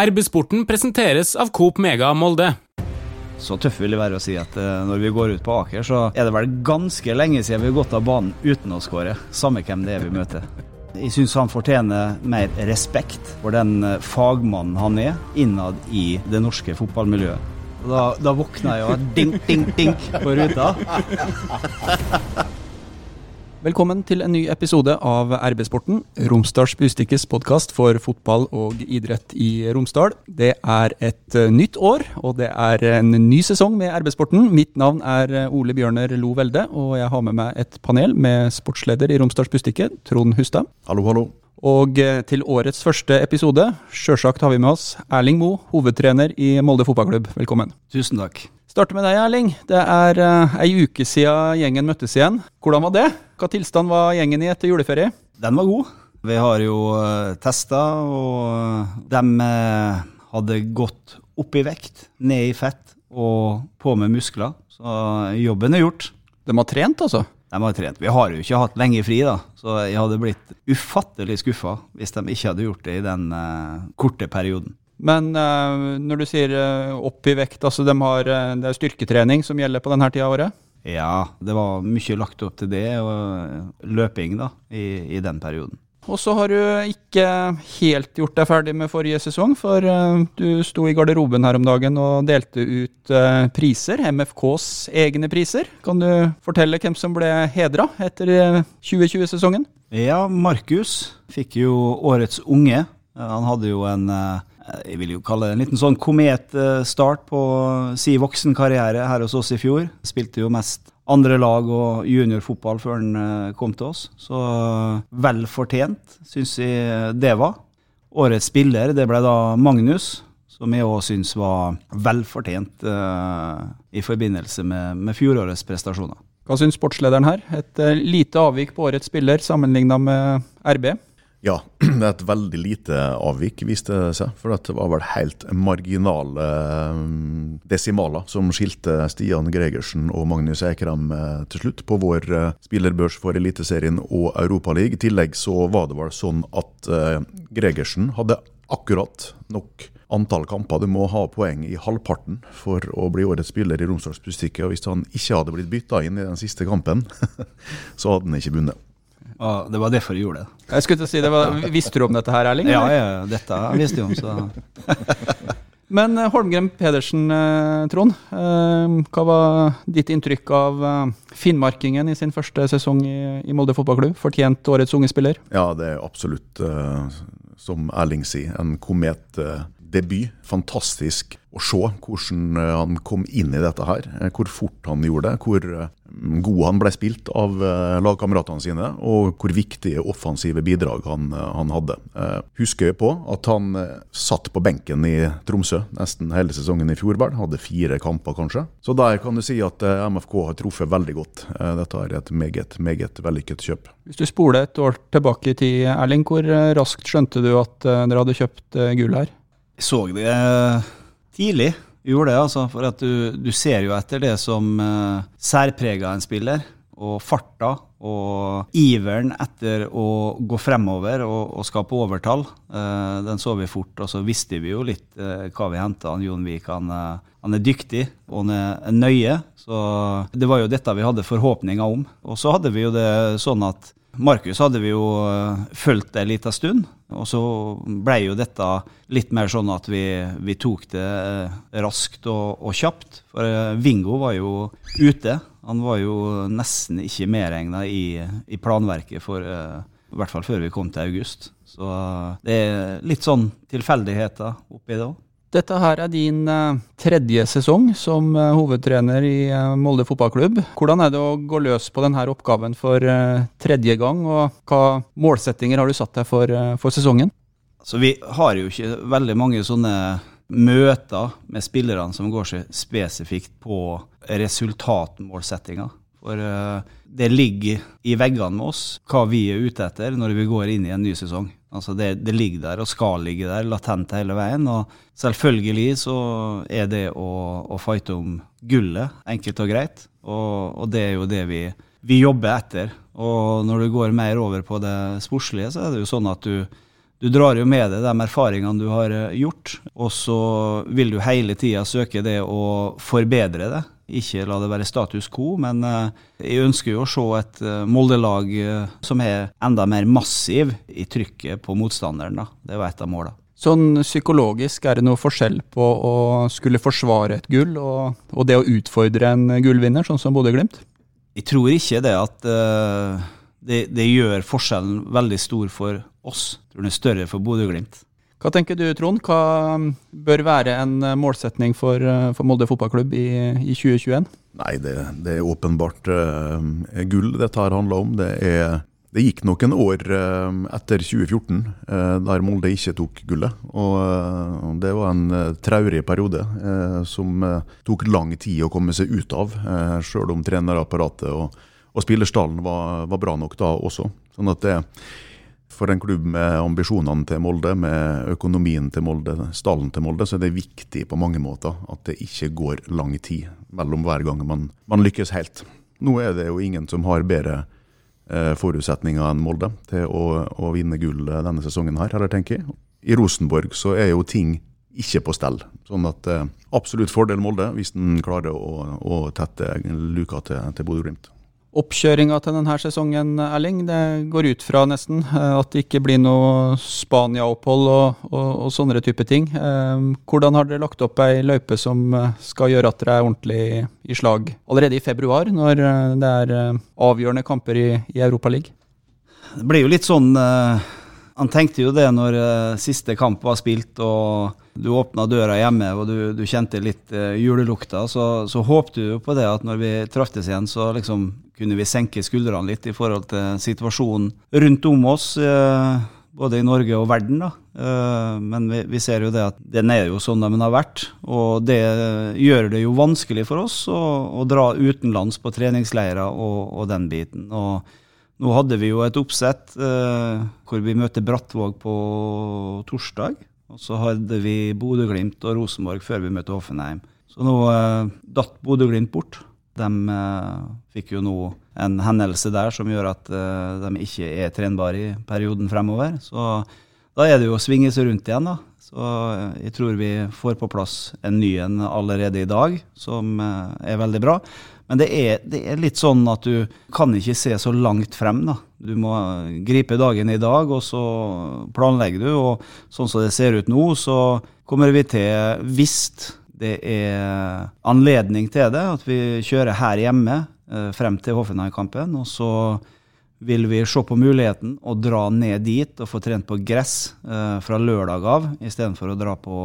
RB-sporten presenteres av Coop Mega Molde. Så tøff vil det være å si at eh, når vi går ut på Aker, så er det vel ganske lenge siden vi har gått av banen uten å skåre. Samme hvem det er vi møter. Jeg syns han fortjener mer respekt for den eh, fagmannen han er innad i det norske fotballmiljøet. Da, da våkna jeg og dink, dink, dink på ruta. Velkommen til en ny episode av RB-sporten, Romsdals Bustikkes podkast for fotball og idrett i Romsdal. Det er et eh, nytt år, og det er en ny sesong med RB-sporten. Mitt navn er eh, Ole Bjørner Lo Velde, og jeg har med meg et panel med sportsleder i Romsdals Bustikke, Trond Hustad. Hallo, hallo. Og eh, til årets første episode, sjølsagt har vi med oss Erling Mo, hovedtrener i Molde fotballklubb. Velkommen. Tusen takk. Starter med deg, Erling. Det er uh, ei uke siden gjengen møttes igjen. Hvordan var det? Hva tilstand var gjengen i etter juleferie? Den var god. Vi har jo uh, testa, og de uh, hadde gått opp i vekt, ned i fett og på med muskler. Så jobben er gjort. De har trent, altså? De har trent. Vi har jo ikke hatt lenge fri, da, så jeg hadde blitt ufattelig skuffa hvis de ikke hadde gjort det i den uh, korte perioden. Men uh, når du sier uh, opp i vekt, altså de har, det er styrketrening som gjelder på denne tida av året? Ja, det var mye lagt opp til det, og løping da, i, i den perioden. Og så har du ikke helt gjort deg ferdig med forrige sesong, for du sto i garderoben her om dagen og delte ut priser, MFKs egne priser. Kan du fortelle hvem som ble hedra etter 2020-sesongen? Ja, Markus fikk jo Årets unge. Han hadde jo en jeg vil jo kalle det en liten sånn kometstart på si voksenkarriere her hos oss i fjor. Spilte jo mest andre lag og juniorfotball før han eh, kom til oss. Så vel fortjent, syns jeg det var. Årets spiller, det ble da Magnus, som jeg òg syns var velfortjent uh, i forbindelse med, med fjorårets prestasjoner. Hva syns sportslederen her? Et uh, lite avvik på årets spiller sammenligna med RB? Ja, det er et veldig lite avvik, viste det seg. For det var vel helt marginale desimaler som skilte Stian Gregersen og Magnus Eikrem til slutt på vår spillerbørs for Eliteserien og Europaligaen. I tillegg så var det vel sånn at Gregersen hadde akkurat nok antall kamper. Du må ha poeng i halvparten for å bli årets spiller i Romsdals Bustikke. Og hvis han ikke hadde blitt bytta inn i den siste kampen, så hadde han ikke vunnet. Ja, det var derfor jeg gjorde det. Jeg skulle til å si, det var, Visste du om dette her, Erling? Ja, ja, dette visste jeg om. så... Men Holmgren Pedersen, Trond. Hva var ditt inntrykk av finnmarkingen i sin første sesong i Molde fotballklubb? Fortjent årets unge spiller? Ja, det er absolutt, som Erling sier, en kometdebut. Fantastisk å se hvordan han kom inn i dette her. Hvor fort han gjorde det. Hvor god han ble spilt av lagkameratene sine, og hvor viktige offensive bidrag han, han hadde. Husker jeg på at han satt på benken i Tromsø nesten hele sesongen i fjor. Hadde fire kamper, kanskje. Så der kan du si at MFK har truffet veldig godt. Dette er et meget, meget vellykket kjøp. Hvis du spoler et år tilbake i tid, Erling, hvor raskt skjønte du at dere hadde kjøpt gull her? Jeg så det tidlig gjorde det, altså. For at du, du ser jo etter det som uh, særprega en spiller. Og farta og iveren etter å gå fremover og, og skape overtall. Uh, den så vi fort. Og så visste vi jo litt uh, hva vi henta. Jon Vik han, han, er dyktig og han er nøye. Så det var jo dette vi hadde forhåpninger om. Og så hadde vi jo det sånn at Markus hadde vi jo fulgt en liten stund. Og så ble jo dette litt mer sånn at vi, vi tok det raskt og, og, kjapt. For Vingo var jo ute. Han var jo nesten ikke medregna i, i, planverket for i hvert fall før vi kom til august. Så det er litt sånn tilfeldigheter oppi det òg. Dette her er din uh, tredje sesong som uh, hovedtrener i uh, Molde fotballklubb. Hvordan er det å gå løs på denne oppgaven for tredje gang, og hva målsettinger har du satt deg for, for sesongen? Så vi har jo ikke veldig mange sånne møter med spillerne som går seg spesifikt på resultatmålsettinga. For det ligger i veggene med oss hva vi er ute etter når vi går inn i en ny sesong. Altså det, det, ligger der og skal ligge der latent hele veien. Og selvfølgelig så er det å, å fighte om gullet enkelt og greit. Og, og det er jo det vi, vi, jobber etter. Og når du går mer over på det sportslige, så er det jo sånn at du du drar jo med deg de erfaringene du har eh, gjort, og så vil du hele tida søke det å forbedre det. Ikke la det være status quo, men eh, jeg ønsker jo å se et eh, Molde-lag som er enda mer massiv i trykket på motstanderen. da. Det var et av målene. Sånn psykologisk, er det noe forskjell på å skulle forsvare et gull og, og det å utfordre en gullvinner, sånn som Bodø-Glimt? Jeg tror ikke det at uh, det, det, gjør forskjellen veldig stor for oss. Jeg tror den er større for Bodø-Glimt. Hva tenker du, Trond? Hva bør være en målsetning for, for Molde fotballklubb i, i 2021? Nei, det, det er åpenbart uh, gull dette her handler om. Det er det gikk noen år eh, etter 2014 eh, der Molde ikke tok gullet. Og det var en traurig periode som tok lang tid å komme seg ut av. Sjøl om trenerapparatet og, og spillerstallen var, var, bra nok da også. Sånn at det for en klubb med ambisjonene til Molde, med økonomien til Molde, stallen til Molde, så er det viktig på mange måter at det ikke går lang tid mellom hver gang man, man lykkes helt. Nå er det jo ingen som har bedre Eh, forutsetninger enn Molde til å, å, vinne gull denne sesongen her, eller tenker jeg. I Rosenborg så er jo ting ikke på stell. Sånn at eh, absolutt fordel Molde hvis den klarer å, å tette luka til, til Bodø-Glimt. Oppkjøringa til denne sesongen, Erling, det går ut fra nesten eh, at det ikke blir noe Spania-opphold og, og, og, sånne type ting. Eh, hvordan har dere lagt opp ei løype som eh, skal gjøre at dere er ordentlig i slag allerede i februar, når det er avgjørende kamper i, i Europaligaen? Det blir jo litt sånn Han tenkte jo det når siste kamp var spilt og du åpna døra hjemme og du, du kjente litt julelukta, så, så håpte du jo på det at når vi traftes igjen, så liksom kunne vi senke skuldrene litt i forhold til situasjonen rundt om oss, eh, både i Norge og verden. da. Eh, men vi, vi, ser jo det at den er jo sånn den har vært. Og det gjør det jo vanskelig for oss å, å dra utenlands på treningsleirer og, og, den biten. Og nå hadde vi jo et oppsett eh, hvor vi møter Brattvåg på torsdag. Og så hadde vi Bodø-Glimt og Rosenborg før vi møtte Hoffenheim. Så nå eh, datt Bodø-Glimt bort. De uh, fikk jo nå en hendelse der som gjør at uh, de ikke er trenbare i perioden fremover. Så da er det jo å svinge seg rundt igjen, da. Så uh, jeg tror vi får på plass en ny en allerede i dag, som er veldig bra. Men det er, det er, litt sånn at du kan ikke se så langt frem. da. Du må gripe dagen i dag, og så planlegger du. Og sånn som det ser ut nå, så kommer vi til, hvis det er anledning til det, at vi kjører her hjemme eh, frem til Hoffenheim-kampen. Og så vil vi se på muligheten å dra ned dit og få trent på gress eh, fra lørdag av, istedenfor å dra på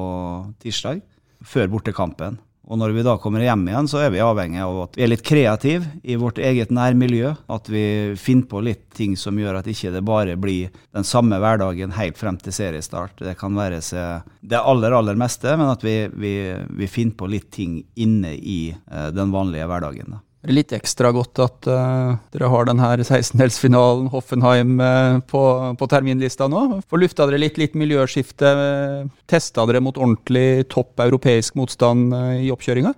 tirsdag, før bortekampen. Og når vi da kommer hjem igjen, så er vi avhengig av at vi er litt kreative i vårt eget nærmiljø. At vi finner på litt ting som gjør at ikke det bare blir den samme hverdagen helt frem til seriestart. Det kan være det aller, aller meste, men at vi, vi, vi finner på litt ting inne i uh, den vanlige hverdagen. da. Det er litt ekstra godt at uh, dere har denne 16-delsfinalen Hoffenheim uh, på, på, terminlista nå. For lufta dere litt, litt miljøskifte? Uh, testa dere mot ordentlig topp europeisk motstand i oppkjøringa?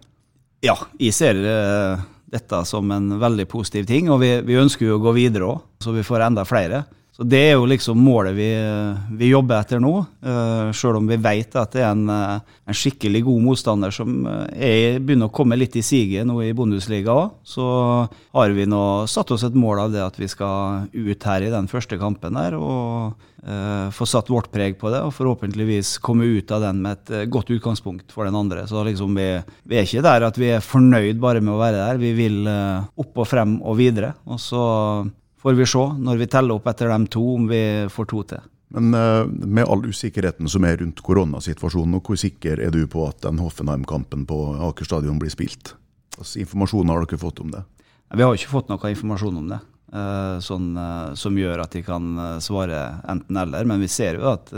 Ja, jeg ser dette som en veldig positiv ting, og vi, vi ønsker jo å gå videre òg, så vi får enda flere. Så Det er jo liksom målet vi, vi jobber etter nå. Uh, Sjøl om vi vet at det er en, eh, en, skikkelig god motstander som eh, er, begynner å komme litt i siget nå i Bundesliga òg, så har vi nå satt oss et mål av det at vi skal ut her i den første kampen der og uh, få satt vårt preg på det. Og forhåpentligvis komme ut av den med et godt utgangspunkt for den andre. Så liksom vi, vi er ikke der at vi er fornøyd bare med å være der. Vi vil uh, opp og frem og videre. Og så får vi se når vi teller opp etter dem to, om vi får to til. Men uh, med all usikkerheten som er rundt koronasituasjonen, og hvor sikker er du på at den Hoffenheim-kampen på Aker stadion blir spilt? Altså, informasjon har dere fått om det? Vi har ikke fått noe informasjon om det. Uh, sånn, uh, som gjør at de kan svare enten-eller. Men vi ser jo at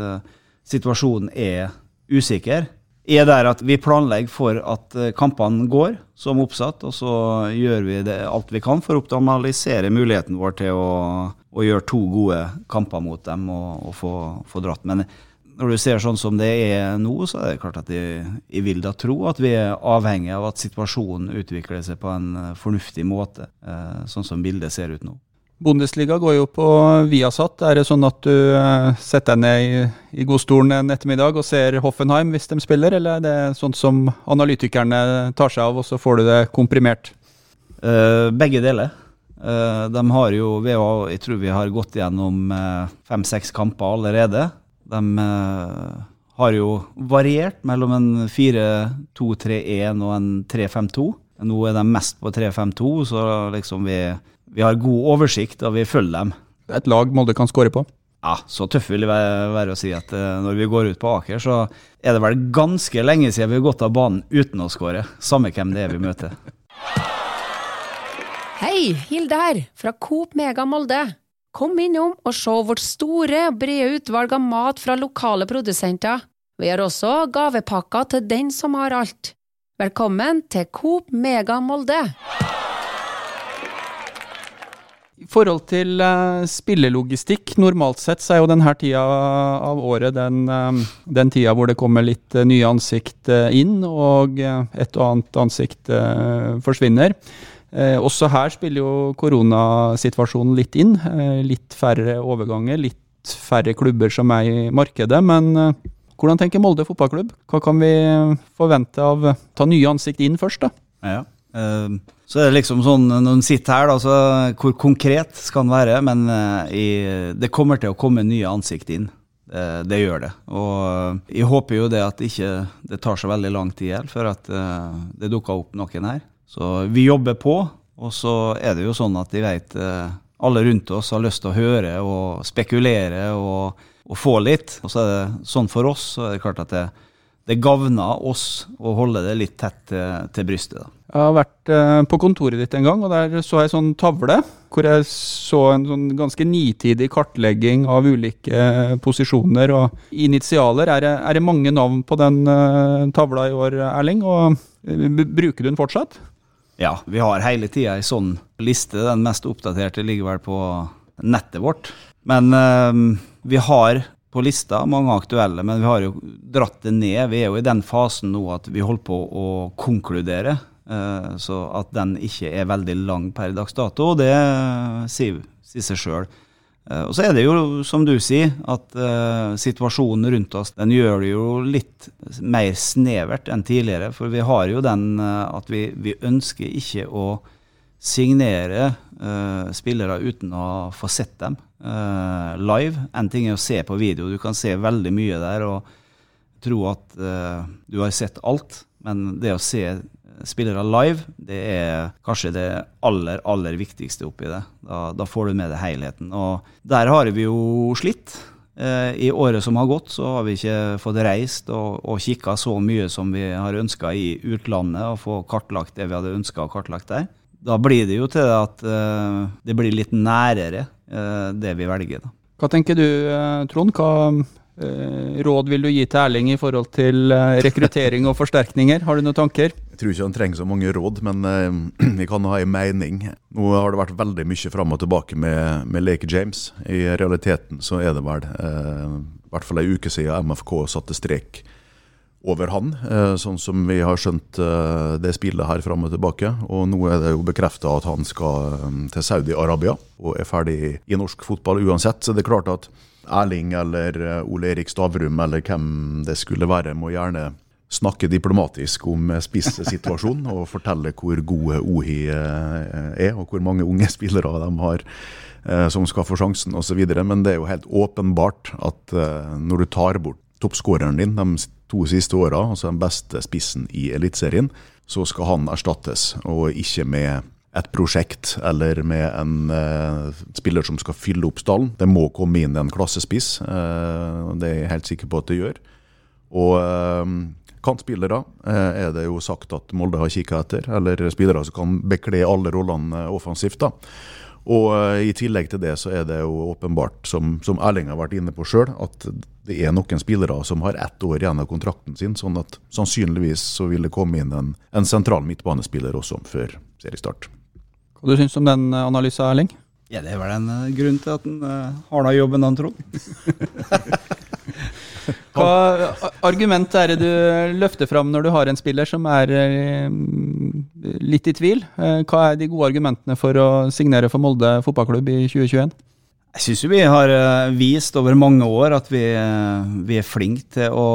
situasjonen er usikker er der at vi planlegger for at eh, kampene går som oppsatt, og så gjør vi det, alt vi kan for å optimalisere muligheten vår til å, å gjøre to gode kamper mot dem og, og få, få, dratt. Men når du ser sånn som det er nå, så er det klart at jeg, jeg vil da tro at vi er avhengig av at situasjonen utvikler seg på en eh, fornuftig måte, eh, sånn som bildet ser ut nå. Bundesliga går jo på Viasat. Er det sånn at du eh, setter deg ned i, i godstolen en ettermiddag og ser Hoffenheim hvis de spiller, eller er det sånt som analytikerne tar seg av, og så får du det komprimert? Uh, begge deler. Uh, de har jo, vi har, Jeg tror vi har gått gjennom uh, fem-seks kamper allerede. De har jo variert mellom en 4-2-3-1 og en 3-5-2. Nå er de mest på 3-5-2, så liksom vi vi har god oversikt, og vi følger dem. Det er et lag Molde kan skåre på? Ja, så tøff vil det være å si at uh, når vi går ut på Aker, så er det vel ganske lenge siden vi har gått av banen uten å skåre. Samme hvem det er vi møter. Hei, Hilde her, fra Coop Mega Molde. Kom innom og se vårt store og brede utvalg av mat fra lokale produsenter. Vi har også gavepakker til den som har alt. Velkommen til Coop Mega Molde. I forhold til uh, spillelogistikk, normalt sett så er jo denne tida av året den, uh, den tida hvor det kommer litt uh, nye ansikt inn, og et og annet ansikt forsvinner. også her spiller jo koronasituasjonen litt inn. litt færre overganger, litt færre klubber som er i markedet. Men hvordan tenker Molde fotballklubb? Hva kan vi forvente av ta nye ansikt inn først, da? Ja, Uh, så er det liksom sånn når en sitter her, da, så hvor konkret skal en være? Men uh, i, det kommer til å komme nye ansikt inn. Uh, det gjør det. Og jeg håper jo det at ikke det tar så veldig lang tid før at det dukker opp noen her. Så vi jobber på, og så er det jo sånn at de vet alle rundt oss har lyst til å høre og spekulere og, og få litt. Og så er det sånn for oss, så er det klart at det, det gagner oss å holde det litt tett til, til brystet. da. Jeg har vært eh, på kontoret ditt en gang, og der så jeg en sånn tavle hvor jeg så en sånn ganske nitidig kartlegging av ulike eh, posisjoner og initialer. Er det, er det mange navn på den tavla i år, Erling? Og bruker du den fortsatt? Ja, vi har hele tida ei sånn liste. Den mest oppdaterte ligger vel på nettet vårt. Men vi har på lista mange aktuelle, men vi har jo dratt det ned. Vi er jo i den fasen nå at vi holder på å konkludere. Eh, så at den ikke er veldig lang per dags dato, det sier, sier seg sjøl. Eh, og så er det jo, som du sier, at situasjonen rundt oss den gjør det jo litt mer snevert enn tidligere. For vi har jo den at vi, vi, ønsker ikke å signere uh, spillere uten å få sett dem live. En ting er å se på video, du kan se veldig mye der og tro at du har sett alt. Men det å se spillere live, det er kanskje det aller, aller viktigste oppi det. Da, da får du med deg helheten. Og der har vi jo slitt. I året som har gått, så har vi ikke fått reist og, og kikka så mye som vi har ønska i utlandet, og få kartlagt det vi hadde ønska å kartlagt der. Da blir det jo til at uh, det blir litt nærere uh, det vi velger. Da. Hva tenker du, Trond? Hva uh, råd vil du gi til Erling i forhold til rekruttering og forsterkninger? Har du noen tanker? Jeg tror ikke han trenger så mange råd, men eh, vi kan ha en mening. Nå har det vært veldig mye fram og tilbake med, med Lake James. I realiteten så er det vel eh, i hvert fall ei uke siden MFK satte strek over han, eh, sånn som vi har skjønt eh, det spillet her fram og tilbake. Og nå er det jo bekrefta at han skal eh, til Saudi-Arabia og er ferdig i norsk fotball uansett. Så det er klart at Erling eller Ole Erik Stavrum eller hvem det skulle være, må gjerne snakke diplomatisk om spissituasjonen og fortelle hvor gode OHI er, og hvor mange unge spillere de har som skal få sjansen osv. Men det er jo helt åpenbart at når du tar bort toppskåreren din de to siste åra, altså den beste spissen i Eliteserien, så skal han erstattes, og ikke med et prosjekt eller med en eh, spiller som skal fylle opp stallen. Det må komme inn en klassespiss, eh, det er jeg helt sikker på at det gjør. Og eh, Kantspillere eh, er det jo sagt at Molde har kikka etter, eller spillere som kan bekle alle rollene offensivt. da. Og eh, I tillegg til det så er det jo åpenbart, som, som Erling har vært inne på sjøl, at det er noen spillere som har ett år igjen av kontrakten sin. sånn at sannsynligvis så vil det komme inn en, en sentral midtbanespiller også før seriestart. Hva du syns du om den analysen, Erling? Ja, Det er vel en grunn til at han uh, har da jobben han tror. Hva argument er det du løfter fram når du har en spiller som er litt i tvil. Eh, hva er de gode argumentene for å signere for Molde fotballklubb i 2021? Jeg syns vi har eh, vist over mange år at vi, vi er flinke til å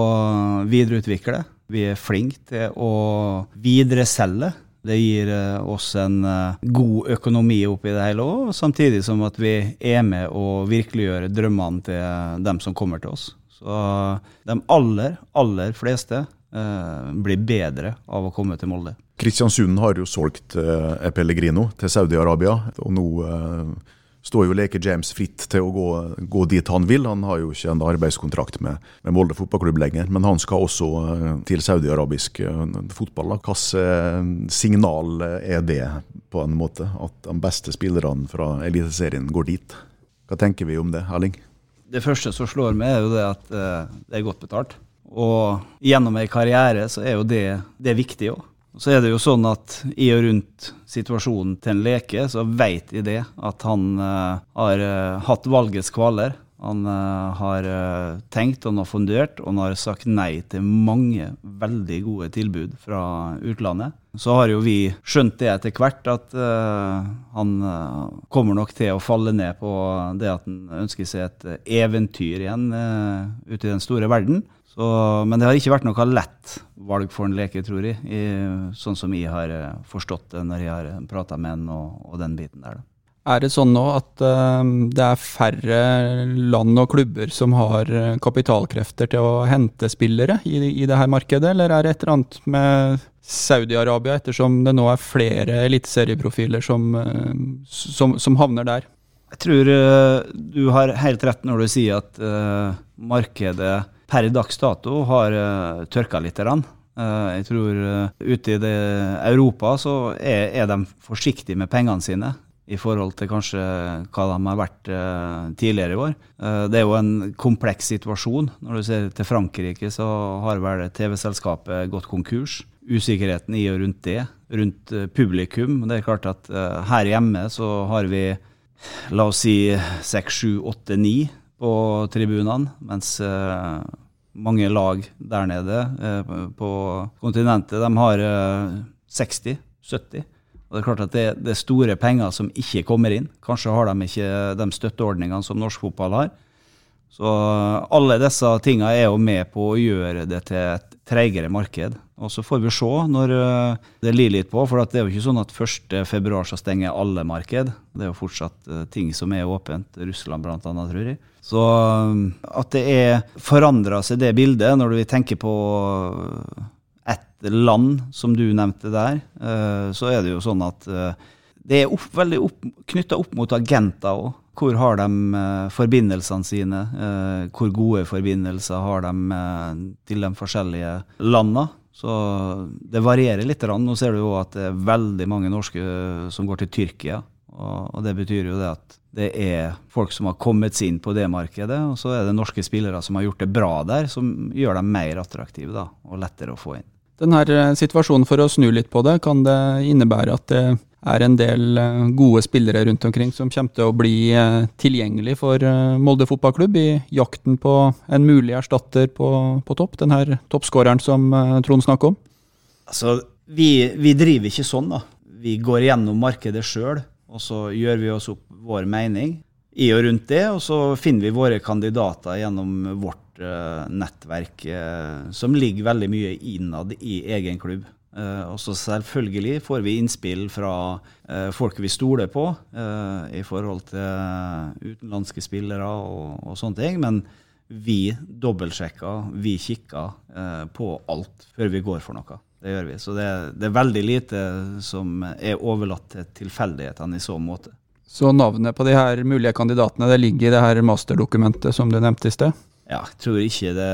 videreutvikle. Vi er flinke til å videreselge. Det gir oss en god økonomi oppi det hele òg, samtidig som at vi er med å virkeliggjøre drømmene til dem som kommer til oss. Så de aller, aller fleste eh, blir bedre av å komme til Molde. Kristiansund har jo solgt eh, Pellegrino til Saudi-Arabia, og nå eh, står jo Leke James fritt til å gå, gå, dit han vil. Han har jo ikke en arbeidskontrakt med, med Molde fotballklubb lenger, men han skal også eh, til saudi-arabisk eh, fotball. Hvilket eh, signal er det, på en måte, at de beste spillerne fra Eliteserien går dit? Hva tenker vi om det, Erling? Det første som slår meg, er jo det at det er godt betalt. Og gjennom ei karriere så er jo det, det er viktig òg. Så er det jo sånn at i og rundt situasjonen til en leke, så vet jeg det at han uh, har uh, hatt valgets kvaler. Han uh, har tenkt, og han har fundert, og han har sagt nei til mange veldig gode tilbud fra utlandet. Så har jo vi skjønt det etter hvert, at han kommer nok til å falle ned på det at han ønsker seg et eventyr igjen ute i den store verden. Så, men det har ikke vært noe lett valg for en leke, tror jeg. I, sånn som jeg har eh, forstått det når jeg har eh, prata med han og, og, den biten der. Da. Er det sånn nå at uh, det er færre land og klubber som har kapitalkrefter til å hente spillere i, i det her markedet, eller er det et eller annet med Saudi-Arabia, ettersom det nå er flere eliteserieprofiler som, uh, som, som, havner der? Jeg tror uh, du har helt rett når du sier at markedet per dags dato har uh, tørka litt. Uh, jeg tror uh, ute i Europa så er, er, de forsiktige med pengene sine i forhold til kanskje hva de har vært uh, tidligere i år. det er jo en kompleks situasjon. Når du ser til Frankrike, så har vel TV-selskapet gått konkurs. Usikkerheten i og rundt det, rundt publikum. Det er klart at her hjemme så har vi la oss si seks, sju, åtte, ni på tribunene, mens mange lag der nede på kontinentet de har uh, 60-70. Og Det er klart at det, det, er store penger som ikke kommer inn. Kanskje har de ikke de støtteordningene som norsk fotball har. Så alle disse tingene er jo med på å gjøre det til et treigere marked. Og Så får vi se når det lir litt på, for det er jo ikke sånn at 1.2 så stenger alle marked. Det er jo fortsatt ting som er åpent. Russland bl.a., tror jeg. Så um, at det er forandra seg, det bildet, når vi tenker på ett land, som du nevnte der, uh, så er det jo sånn at uh, det er opp, veldig opp, knytta opp mot agenter òg. Hvor har de uh, forbindelsene sine? hvor gode forbindelser har de til de forskjellige landene? Så det varierer litt. Nå ser du jo at det er veldig mange norske som går til Tyrkia. Og det betyr jo det at det er folk som har kommet seg inn på det markedet, og så er det norske spillere som har gjort det bra der, som gjør dem mer attraktive da, og lettere å få inn. Denne eh, situasjonen, for å snu litt på det, kan det innebære at det er en del eh, gode spillere rundt omkring som kommer til å bli eh, tilgjengelig for Molde fotballklubb i jakten på en mulig erstatter på, på topp, den her toppskåreren som Trond snakker om? Altså, vi, vi driver ikke sånn, da. Vi går gjennom markedet sjøl og så gjør vi oss opp vår mening i og rundt det, og så finner vi våre kandidater gjennom vårt nettverk, uh, som ligger veldig mye innad i egen klubb. Uh, og så selvfølgelig får vi innspill fra folk vi stoler på i forhold til utenlandske spillere og, og, sånne ting. Men vi dobbeltsjekker, vi kikker på alt før vi går for noe. Det gjør vi. Så det, det, er veldig lite som er overlatt til tilfeldighetene i så måte. Så navnet på de her mulige kandidatene det ligger i det her masterdokumentet som du nevnte i sted? Ja, jeg tror ikke det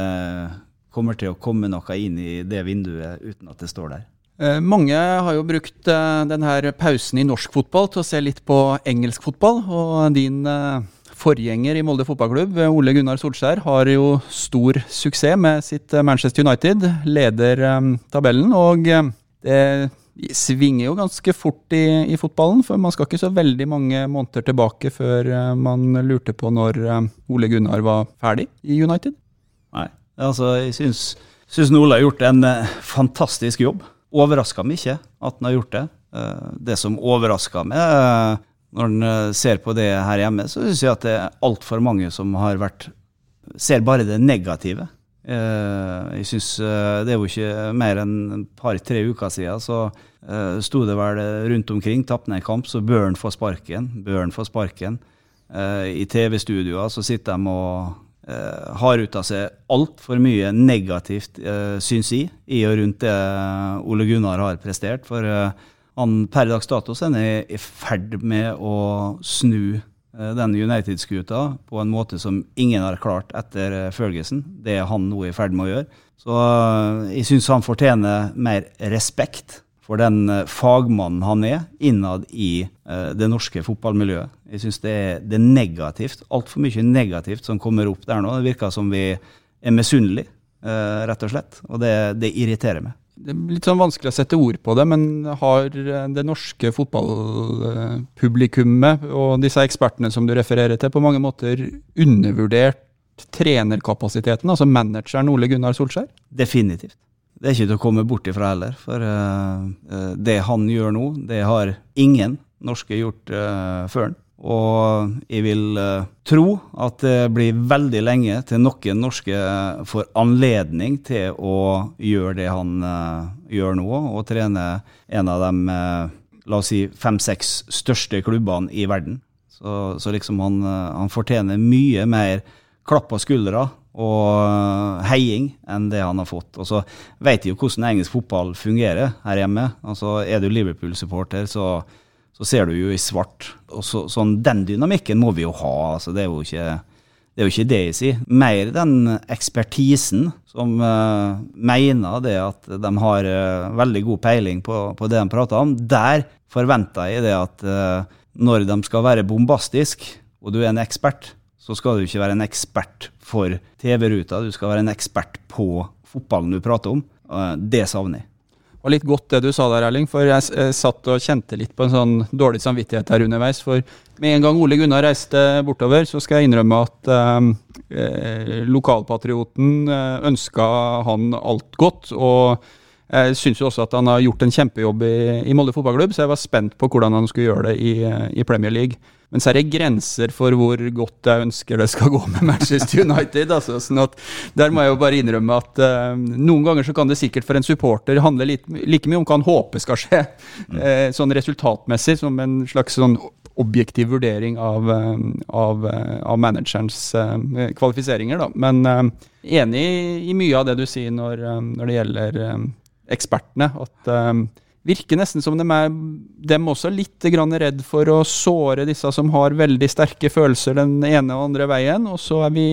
kommer til å komme noe inn i det vinduet uten at det står der. Eh, mange har jo brukt eh, denne pausen i norsk fotball til å se litt på engelsk fotball. Og din eh, forgjenger i Molde fotballklubb, Ole Gunnar Solskjær, har jo stor suksess med sitt Manchester United. Leder tabellen, og um, det svinger jo ganske fort i, i, fotballen. For man skal ikke så veldig mange måneder tilbake før uh, man lurte på når um, Ole Gunnar var ferdig i United. Nei, altså jeg syns, syns Ole har gjort en uh, fantastisk jobb overraska meg ikke at han har gjort det. Eh, det som overraska meg eh, når en eh, ser på det her hjemme, så syns jeg at det er altfor mange som har vært Ser bare det negative. Jeg synes Det er jo ikke mer enn et par-tre uker siden så sto det vel rundt omkring. Tapte en kamp, så bør han få sparken. Bør han få sparken. I TV-studioer så sitter de og har ut av seg altfor mye negativt, syns jeg, i og rundt det Ole Gunnar har prestert. For han per dags dato er i ferd med å snu den United-skuta på en måte som ingen har klart etter følgesen. Ferguson. Det er han nå i ferd med å gjøre. Så jeg syns han fortjener mer respekt for den eh, fagmannen han er innad i det norske fotballmiljøet. Jeg syns det, det, er negativt, altfor mye negativt som kommer opp der nå. Det virker som vi er misunnelige, rett og slett. Og det, det, irriterer meg. Litt sånn vanskelig å sette ord på det, men har det norske fotballpublikummet og disse ekspertene som du refererer til, på mange måter undervurdert trenerkapasiteten, altså manageren Ole Gunnar Solskjær? Definitivt. Det er ikke til å komme bort ifra heller. For uh, det han gjør nå, det har ingen norske gjort uh, før han. Og jeg vil uh, tro at det blir veldig lenge til noen norske får anledning til å gjøre det han gjør nå, og trene en av de la oss si fem-seks største klubbene i verden. Så, så liksom han, han fortjener mye mer klapp på skuldra og heiing enn det han har fått. Og så vet de jo hvordan engelsk fotball fungerer her hjemme. Altså Er du Liverpool-supporter, så, så, ser du jo i svart. Og så, sånn, Den dynamikken må vi jo ha. altså Det er jo ikke det, er jo ikke det jeg sier. Mer den ekspertisen som uh, mener det at de har uh, veldig god peiling på, på, det de prater om. Der forventer jeg det at uh, når de skal være bombastisk, og du er en ekspert, så skal du ikke være en ekspert for TV-ruta, du skal være en ekspert på fotballen du prater om. Det savner jeg. Var litt godt det du sa der, Erling, for jeg, jeg satt og kjente litt på en sånn dårlig samvittighet her underveis. For med en gang Ole Gunnar reiste bortover, så skal jeg innrømme at eh, eh lokalpatrioten eh, ønska han alt godt. og jeg syns også at han har gjort en kjempejobb i, i Molde fotballklubb, så jeg var spent på hvordan han skulle gjøre det i, i, Premier League. Men så er det grenser for hvor godt jeg ønsker det skal gå med Manchester United. altså, sånn at Der må jeg jo bare innrømme at uh, noen ganger så kan det sikkert for en supporter handle litt, like mye om hva han håper skal skje, mm. uh, sånn resultatmessig, som en slags sånn objektiv vurdering av, uh, av, av managerens kvalifiseringer. Da. Men enig i mye av det du sier når, når det gjelder ekspertene. At um, virker nesten som de er dem også litt redd for å såre disse som har veldig sterke følelser den ene og andre veien. Og så er vi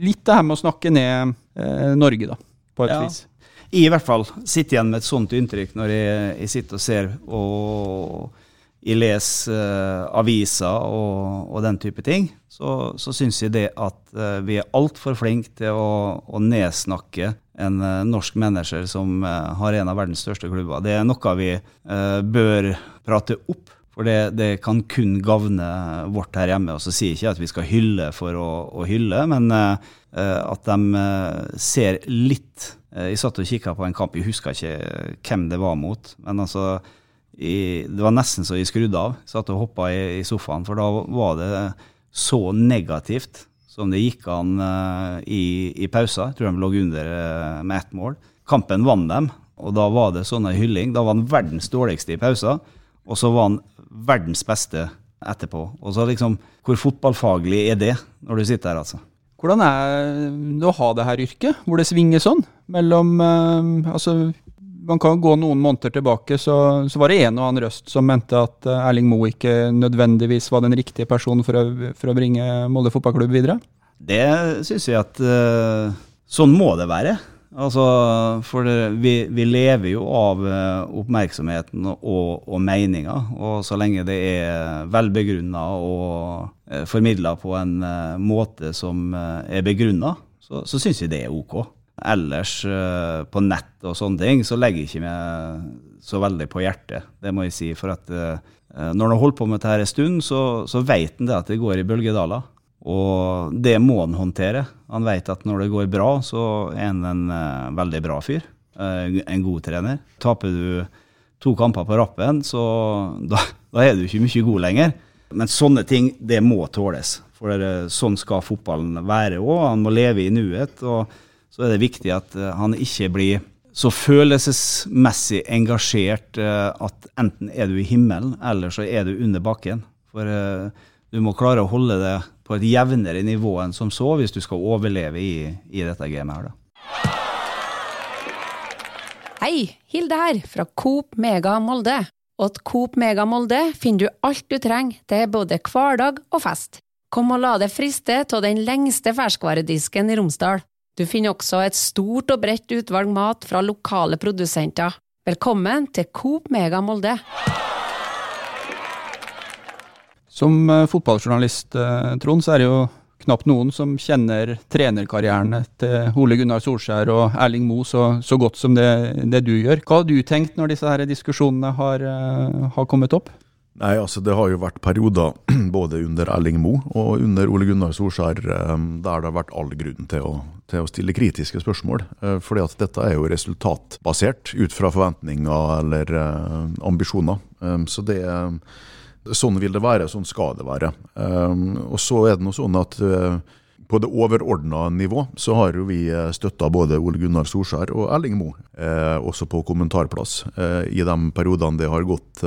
litt det her med å snakke ned eh, Norge, da, på et ja. vis. I hvert fall sitter igjen med et sånt inntrykk når jeg, jeg sitter og ser og jeg leser uh, aviser og, og, den type ting, så, så syns jeg det at uh, vi er altfor flinke til å, å nedsnakke en uh, norsk manager som uh, har en av verdens største klubber. Det er noe vi uh, bør prate opp, for det, det, kan kun gagne vårt her hjemme. Og så sier jeg ikke at vi skal hylle for å, å hylle, men at de ser litt Jeg satt og kikka på en kamp, jeg husker ikke hvem det var mot. men altså jeg, Det var nesten så jeg skrudde av. Satt og hoppa i, i sofaen, for da var det så negativt som det gikk an uh, i, i pausa. Jeg tror de lå under uh, med ett mål. Kampen vant dem, og da var det sånn hylling. Da var han verdens dårligste i pausa, og så var han verdens beste etterpå. Og så liksom, Hvor fotballfaglig er det, når du sitter her, altså? Hvordan er det å ha det her yrket, hvor det svinger sånn? Mellom uh, altså man kan gå noen måneder tilbake, så, så, var det en og annen røst som mente at eh, Erling Moe ikke nødvendigvis var den riktige personen for å, for å bringe Molde fotballklubb videre? Det syns jeg at uh, sånn må det være. Altså, for det, vi, vi, lever jo av uh, oppmerksomheten og, og meninga. Og så lenge det er velbegrunna og formidla på en måte som er begrunna, så, så syns jeg det er ok ellers uh, på nett og sånne ting, så legger ikke meg så veldig på hjertet. Det må jeg si. For at uh, når en har holdt på med dette en stund, så, så vet en det at det går i bølgedaler. Og det må han håndtere. Han vet at når det går bra, så er han en veldig bra fyr. eh, en god trener. Taper du to kamper på rappen, så da, da er du ikke mye god lenger. Men sånne ting, det må tåles. For sånn skal fotballen være òg. Han må leve i nuet. Og så er det viktig at eh, han ikke blir så følelsesmessig engasjert eh, at enten er du i himmelen, eller så er du under bakken. For eh, du må klare å holde det på et jevnere nivå enn som så, hvis du skal overleve i, i dette gamet her, da. Hei, Hilde her, fra Coop Mega Molde. Og til Coop Mega Molde finner du alt du trenger til både hverdag og fest. Kom og la deg friste av den lengste ferskvaredisken i Romsdal. Du finner også et stort og bredt utvalg mat fra lokale produsenter. Velkommen til Coop Mega Molde. Som eh, fotballjournalist, eh, Trond, så er det jo knapt noen som kjenner trenerkarrierene til Ole Gunnar Solskjær og Erling Moe så, så godt som det, det, du gjør. Hva har du tenkt når disse her diskusjonene har, eh, har, kommet opp? Nei, altså Det har jo vært perioder både under Erling Moe og under Ole Gunnar Solskjær der det har vært all grunn til å, til å stille kritiske spørsmål. Fordi at dette er jo resultatbasert ut fra forventninger eller ambisjoner. Så det Sånn vil det være, sånn skal det være. Og så er det noe sånn at uh, på det overordna nivå så har jo vi støtta både Ole Gunnar Solskjær og Erling uh, også på kommentarplass, i de periodene det har gått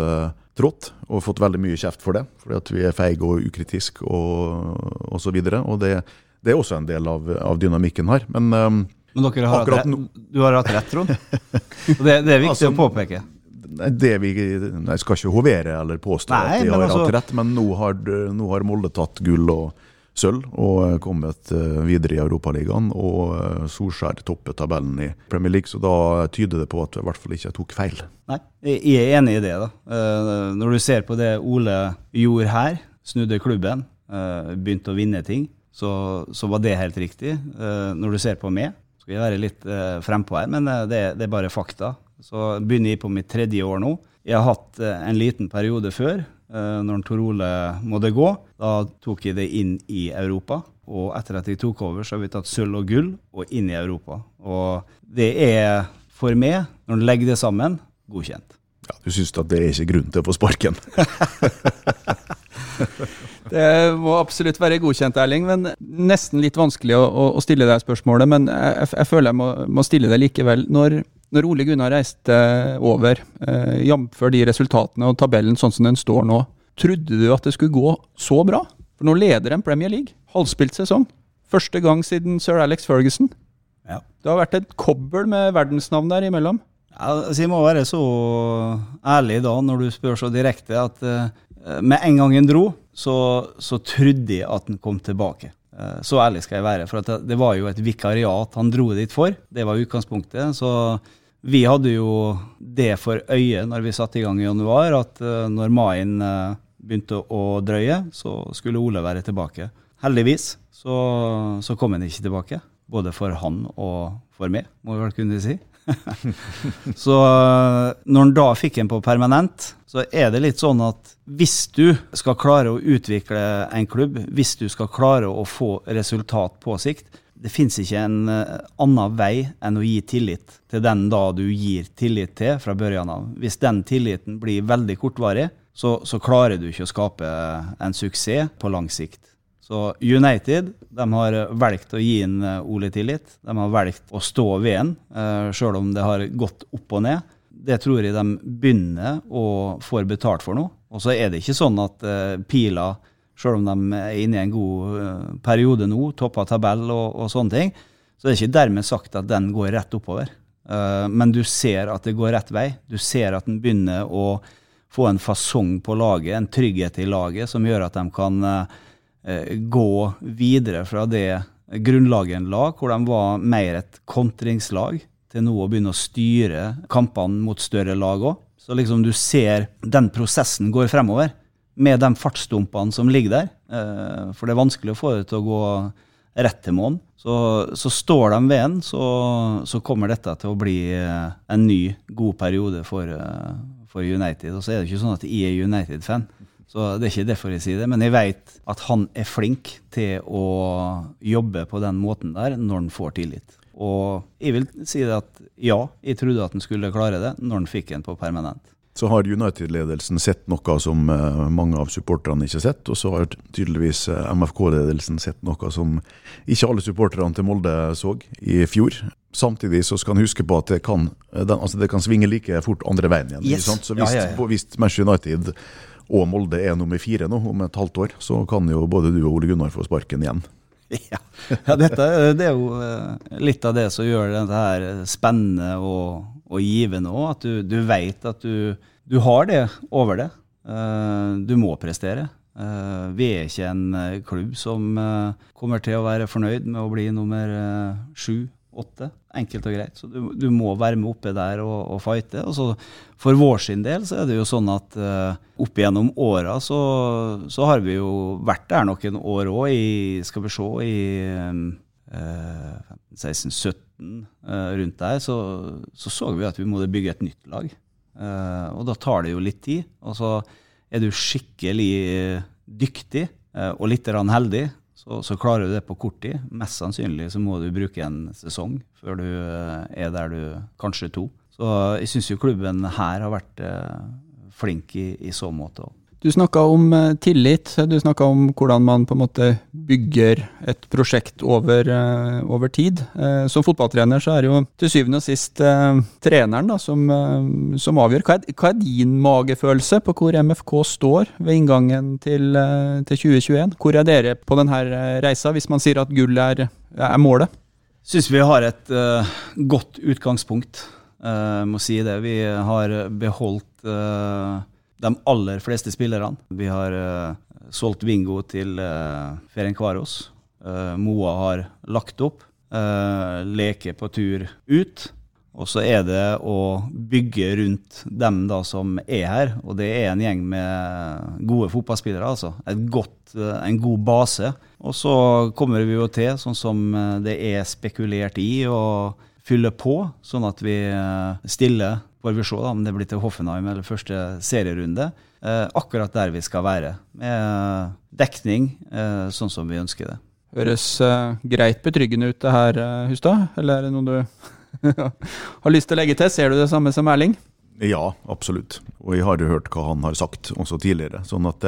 trått, og fått veldig mye kjeft for det. Fordi at vi er feige og ukritiske og osv. Og, og det, det, er også en del av, av dynamikken her. Men, um, Men dere har hatt rett, du har hatt rett, Trond. det, det, er viktig altså, å påpeke det vi, Jeg skal ikke hovere eller påstå Nei, at de har altså, hatt rett, men nå har, nå har, Molde tatt gull og sølv og kommet eh, videre i Europaligaen. Og eh, Solskjær toppet tabellen i Premier League, så da tyder det på at i hvert fall ikke tok feil. Nei, jeg er enig i det. da. Eh, når du ser på det Ole gjorde her, snudde klubben, begynte å vinne ting, så, så var det helt riktig. Når du ser på meg, skal jeg være litt frempå her, men det, det er bare fakta. Så begynner jeg på mitt tredje år nå. Jeg har hatt eh, en liten periode før, eh, når Tor Ole måtte gå. Da tok jeg det inn i Europa. Og etter at jeg tok over, så har vi tatt sølv og gull og inn i Europa. Og det er for meg, når du legger det sammen, godkjent. Ja, Du syns at det er ikke grunn til å få sparken? det må absolutt være godkjent, Erling. men Nesten litt vanskelig å, å stille deg spørsmålet, men jeg, jeg føler jeg må, må, stille det likevel. Når, når Ole Gunnar reiste over, eh, jf. de resultatene og tabellen sånn som den står nå, trodde du at det skulle gå så bra? For nå leder en Premier League. Halvspilt sesong. Første gang siden sir Alex Ferguson. Ja. Det har vært et kobbel med verdensnavn der imellom. Ja, altså jeg må være så ærlig da, når du spør så direkte, at uh, med en gang en dro, så, så trodde jeg at han kom tilbake. Uh, så ærlig skal jeg være. For det, det, var jo et vikariat han dro dit for. Det var utgangspunktet. Så vi hadde jo det for øye når vi satte i gang i januar, at uh, når maien uh, begynte å drøye, så skulle Ole være tilbake. Heldigvis så, så, kom han ikke tilbake. Både for han og for meg, må vi vel kunne si. så uh, når han da fikk en på permanent, så er det litt sånn at hvis du skal klare å utvikle en klubb, hvis du skal klare å få resultat på sikt, det fins ikke en uh, annen vei enn å gi tillit til den da du gir tillit til fra børjan av. Hvis den tilliten blir veldig kortvarig, så, så, klarer du ikke å skape en suksess på lang sikt. Så United de har valgt å gi inn uh, Ole tillit. De har valgt å stå ved en, uh, sjøl om det har gått opp og ned. Det tror jeg de begynner å få betalt for nå. Og så er det ikke sånn at pila Sjøl om de er inne i en god eh, periode nå, toppa tabell og, og, sånne ting, så det er ikke dermed sagt at den går rett oppover. Uh, men du ser at det går rett vei. Du ser at den begynner å få en fasong på laget, en trygghet i laget, som gjør at de kan uh, gå videre fra det grunnlaget en lag, hvor de var mer et kontringslag, til nå å begynne å styre kampene mot større lag òg. Så liksom du ser den prosessen går fremover med de fartsdumpene som ligger der. Eh, for det er vanskelig å få det til å gå rett til månen. Så, så, står de ved en, så, så, kommer dette til å bli eh, en ny, god periode for, eh, for United. Og så er det ikke sånn at jeg er United-fan. Så det er ikke derfor jeg sier det. Men jeg vet at han er flink til å jobbe på den måten der når han får tillit. Og jeg vil si det at ja, jeg trodde at han skulle klare det når han fikk en på permanent. Så har United-ledelsen sett noe som eh, mange av supporterne ikke har sett, og så har tydeligvis eh, MFK-ledelsen sett noe som ikke alle supporterne til Molde så i fjor. Samtidig så skal en huske på at det kan, eh, den, altså det kan svinge like fort andre veien igjen. Yes. sant? Så hvis, Ja, ja, ja. hvis Manchester United og Molde er nummer fire nå om et halvt år, så kan jo både du og Ole Gunnar få sparken igjen. Ja, dette det er jo litt av det som gjør dette her spennende og, og givende òg. At du, du vet at du, du har det over det. Eh, Du må prestere. Eh, Vi er ikke en eh, klubb som kommer til å være fornøyd med å bli nummer sju, åtte. Enkelt og greit. Så du, du må være med oppe der og, og fighte. Og så for vår sin del så er det jo sånn at opp gjennom åra så, så har vi jo vært der noen år òg, i Skal vi se, i 16-17 uh, rundt der, så, så så vi at vi måtte bygge et nytt lag. Eh, og da tar det jo litt tid. Og så er du skikkelig eh, dyktig eh, og litt heldig, så, så klarer du det på kort tid. Mest sannsynlig så må du bruke en sesong før du eh, er der du kanskje to. Så jeg syns jo klubben her har vært eh, flink i, i så måte òg. Du snakka om eh, tillit, du snakka om hvordan man på en måte bygger et prosjekt over, eh, over tid. Eh, Som fotballtrener så er det jo til syvende og sist treneren da, som, som avgjør. Hva er, hva er din magefølelse på hvor MFK står ved inngangen til, til 2021? Hvor er dere på denne reisa, hvis man sier at gull er, er målet? Syns vi har et uh, godt utgangspunkt. Uh, må si det. Vi har beholdt eh, de aller fleste spillerne. Vi har uh, solgt Vingo til uh, Ferencvaros. Uh, Moa har lagt opp. Uh, Leke på tur ut. Og så er det å bygge rundt dem da som er her, og det er en gjeng med gode fotballspillere. altså. Godt, eh, en god base. Og så kommer vi jo til, sånn som eh, det er spekulert i, å fylle på, sånn at vi eh, stiller Får vi se da, om det blir til Hoffenheim eller første serierunde. Eh, akkurat der vi skal være. Med dekning eh, sånn som vi ønsker det. Høres eh, greit betryggende ut det her, eh, Hustad? Eller er det noe du har lyst til å legge til? Ser du det samme som Erling? Ja, absolutt. Og jeg har jo hørt hva han har sagt også tidligere. Sånn at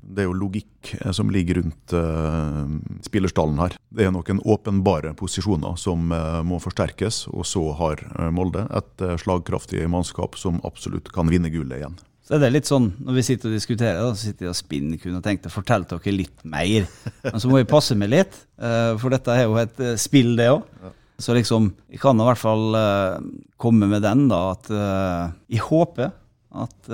det, er jo logikk eh, som ligger rundt uh, spillerstallen her. Det er noen åpenbare posisjoner som uh, må forsterkes, og så har Molde et slagkraftig mannskap som absolutt kan vinne gullet igjen. Så er det litt sånn, Når vi sitter og diskuterer, da, så sitter jeg og spinner kun og tenker fortell dere litt mer. Men så må vi passe med litt, for dette er jo et spill, det òg. Så liksom, jeg kan i hvert fall komme med den, da, at jeg håper at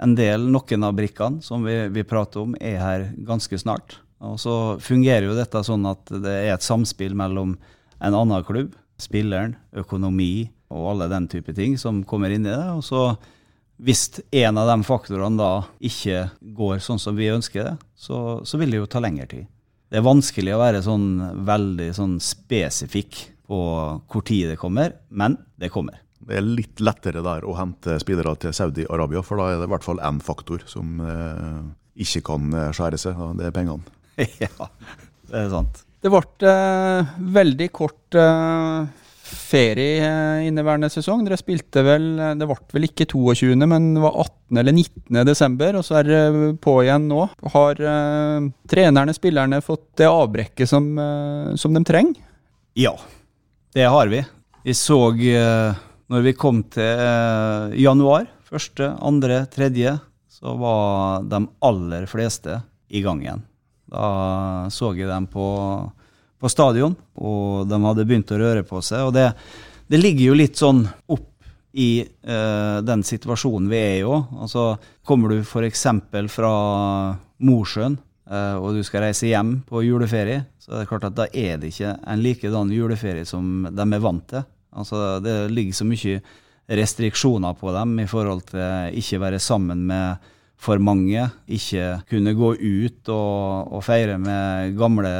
en del, noen av brikkene som vi, vi prater om, er her ganske snart. Og så fungerer jo dette sånn at det er et samspill mellom en annen klubb, spilleren, økonomi og alle den type ting som kommer inn i det. Og så hvis en av de faktorene da ikke går sånn som vi ønsker det, så, så vil det jo ta lengre tid. Det er vanskelig å være sånn veldig sånn spesifikk på hvor tid det kommer, men det kommer. Det er litt lettere der å hente spillere til Saudi-Arabia, for da er det i hvert fall én faktor som eh, ikke kan eh, skjære seg, og det er pengene. ja, det er sant. Det ble eh, veldig kort eh, ferie eh, inneværende sesong. Dere spilte vel eh, Det ble vel ikke 22., men det var 18. eller 19. desember, og så er det på igjen nå. Har eh, trenerne, spillerne, fått det avbrekket som, eh, som de trenger? Ja, det har vi. Vi så eh, når vi kom til eh, januar, første, andre, tredje, så var de aller fleste i gang igjen. Da så jeg dem på, på stadion, og de hadde begynt å røre på seg. Og det, det ligger jo litt sånn opp i eh, den situasjonen vi er i òg. Altså, kommer du f.eks. fra Mosjøen eh, og du skal reise hjem på juleferie, så er det klart at da er det ikke en likedan juleferie som de er vant til. Altså, det ligger så mye restriksjoner på dem i forhold til ikke være sammen med for mange, ikke kunne gå ut og, og feire med gamle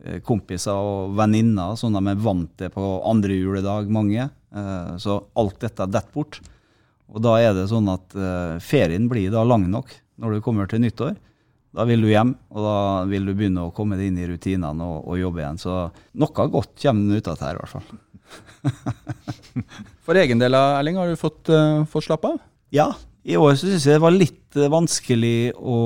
eh, kompiser og venninner, sånn de er vant til på andre juledag, mange. Eh, Så alt dette detter bort. Og da er det sånn at eh, ferien blir da lang nok når du kommer til nyttår. Da vil du hjem, og da vil du begynne å komme deg inn i rutinene og, og jobbe igjen. Så noe godt kommer ut av dette her, i hvert fall. For egen del, Erling, har du fått, uh, fått slappe av? Ja, i år så syns jeg det var litt eh, vanskelig å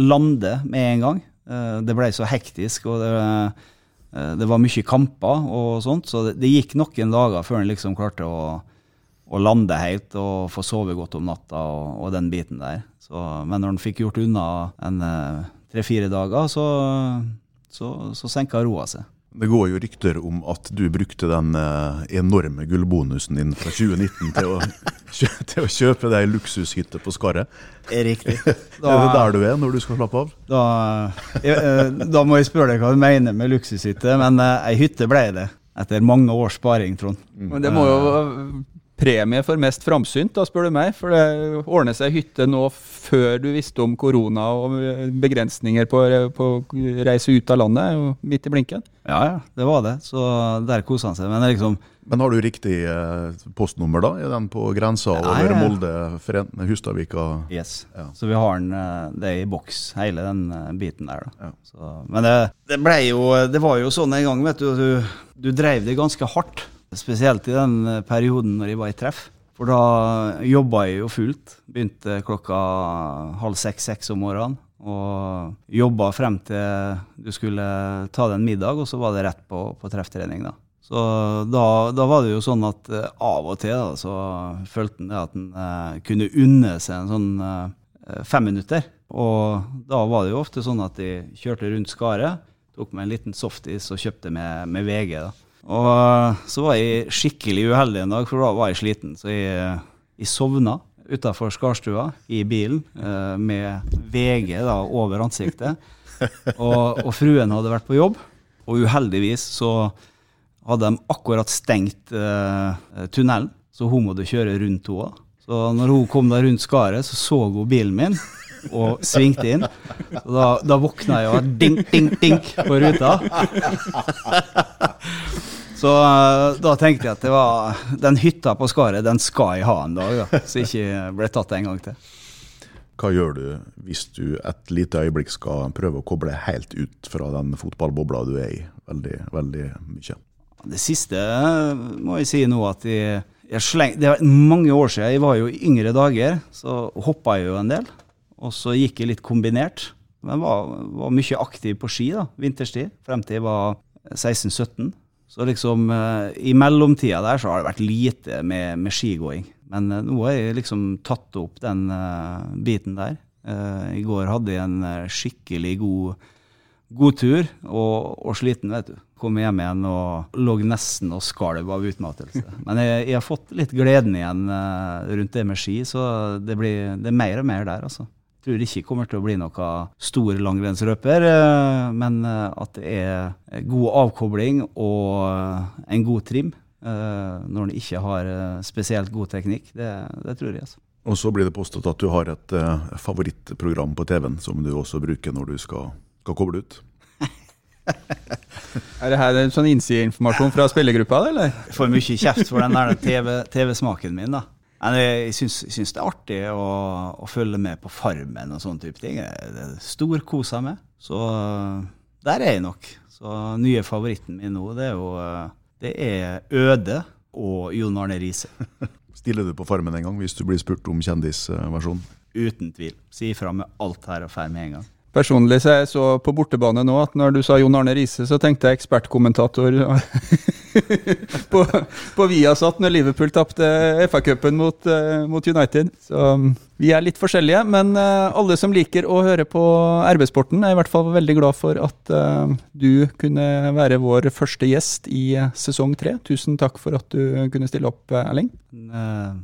lande med en gang. Uh, det ble så hektisk, og det, uh, det var mye kamper og sånt, så det, det gikk noen dager før en liksom klarte å, å, lande helt og få sove godt om natta og, og den biten der. Så, men når en fikk gjort unna en tre-fire dager, så, så, så senka roa seg. Det går jo rykter om at du brukte den enorme gullbonusen din fra 2019 til å til å kjøpe deg luksushytte på Skarret. Riktig. Da, er det der du er når du skal slappe av? Da, jeg, eh, da må jeg spørre deg hva du mener med luksushytte, men eh, ei hytte ble det. Etter mange års sparing, Trond. Men det må jo premie for mest framsynt, da spør du meg. For det ordner seg hytte nå før du visste om korona og begrensninger på å reise ut av landet, midt i blinken. Ja, ja, det var det. Så der koser han seg. Men, liksom Men har du riktig eh, postnummer, da? Er den på grensa over ja. Molde, Hustadvika? Yes. Ja. Så vi har den, det det i boks, hele den eh, biten der. da. Så, men det, det, ble jo Det var jo sånn en gang, vet du. Du, du dreiv det ganske hardt. Spesielt i den eh, perioden når jeg var i treff. For da jobba jeg jo fullt. Begynte klokka halv seks-seks om morgenen. Og jobba frem til du skulle ta deg en middag, og så var det rett på, på trefftrening. da. Så da, da, var det jo sånn at uh, av og til da, så følte en at en uh, kunne unne seg en sånn uh, fem minutter. Og da var det jo ofte sånn at de kjørte rundt Skaret, tok meg en liten softis og kjøpte med, med VG. da. Og eh, så var jeg skikkelig uheldig en dag, for da var jeg sliten. Så jeg, eh, jeg sovna utafor Skarstua i bilen eh, med VG da, over ansiktet. Og, og, fruen hadde vært på jobb, og uheldigvis så hadde de akkurat stengt uh, tunnelen, så hun måtte kjøre rundt henne. Så når hun kom da rundt skaret, så så hun bilen min og svingte inn. Da, da våkna jeg og dink, dink, dink på ruta. Så uh, da tenkte jeg at det var, den hytta på Skaret, den skal jeg ha en dag. Da, så jeg ikke ble tatt en gang til. Hva gjør du hvis du et lite øyeblikk skal prøve å koble helt ut fra den fotballbobla du er i, veldig, veldig mye? Det siste må jeg si nå at jeg, jeg sleng, Det er mange år siden. Jeg var jo i yngre dager, så hoppa jeg jo en del. Og så gikk jeg litt kombinert. Men var, var mye aktiv på ski da, vinterstid, frem til jeg var 16-17. Så liksom eh, i mellomtida der så har det vært lite med, med skigåing. Men eh, nå har jeg liksom tatt opp den uh, biten der. I går hadde jeg en skikkelig god, god tur, og, og, sliten, vet du. Kom hjem igjen og lå nesten og skalv av utmattelse. Men jeg, jeg, har fått litt gleden igjen rundt det med ski, så det, blir, det er mer og mer der, altså tror ikke kommer til å bli noe stor langrennsrøper, eh, men eh, at det er god avkobling og eh, en god trim når en ikke har spesielt god teknikk. Det, det tror jeg. altså. Og så blir det påstått at du har et favorittprogram på TV-en som du også bruker når du skal, skal koble ut. er det her en sånn innsideinformasjon fra spillergruppa, eller? Jeg får mye kjeft for den TV-smaken TV min, da. Jeg syns, syns, det er artig å, å, følge med på Farmen og sånne type ting. Det er storkosa med. Så der er jeg nok. Så nye favoritten min nå, det er jo det er Øde og Jon Arne Riise. Stiller du på Farmen en gang hvis du blir spurt om kjendisversjon? Uten tvil. Si ifra med alt her og fer med en gang. Personlig så jeg så på bortebane nå at når du sa Jon Arne Riise, så tenkte jeg ekspertkommentator på, på Viasat når Liverpool tapte FA-cupen mot, uh, mot, United. Så um, vi er litt forskjellige, men uh, alle som liker å høre på RB-sporten, er i hvert fall veldig glad for at uh, du kunne være vår første gjest i sesong tre. Tusen takk for at du kunne stille opp, Erling.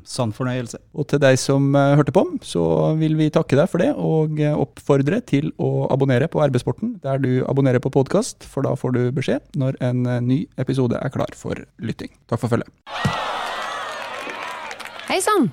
sann fornøyelse. Og til deg som hørte på, så vil vi takke deg for det, og oppfordre til å abonnere på RB-sporten der du abonnerer på podkast, for da får du beskjed når en ny episode er klar for lytting. Takk for følget. Hei sann!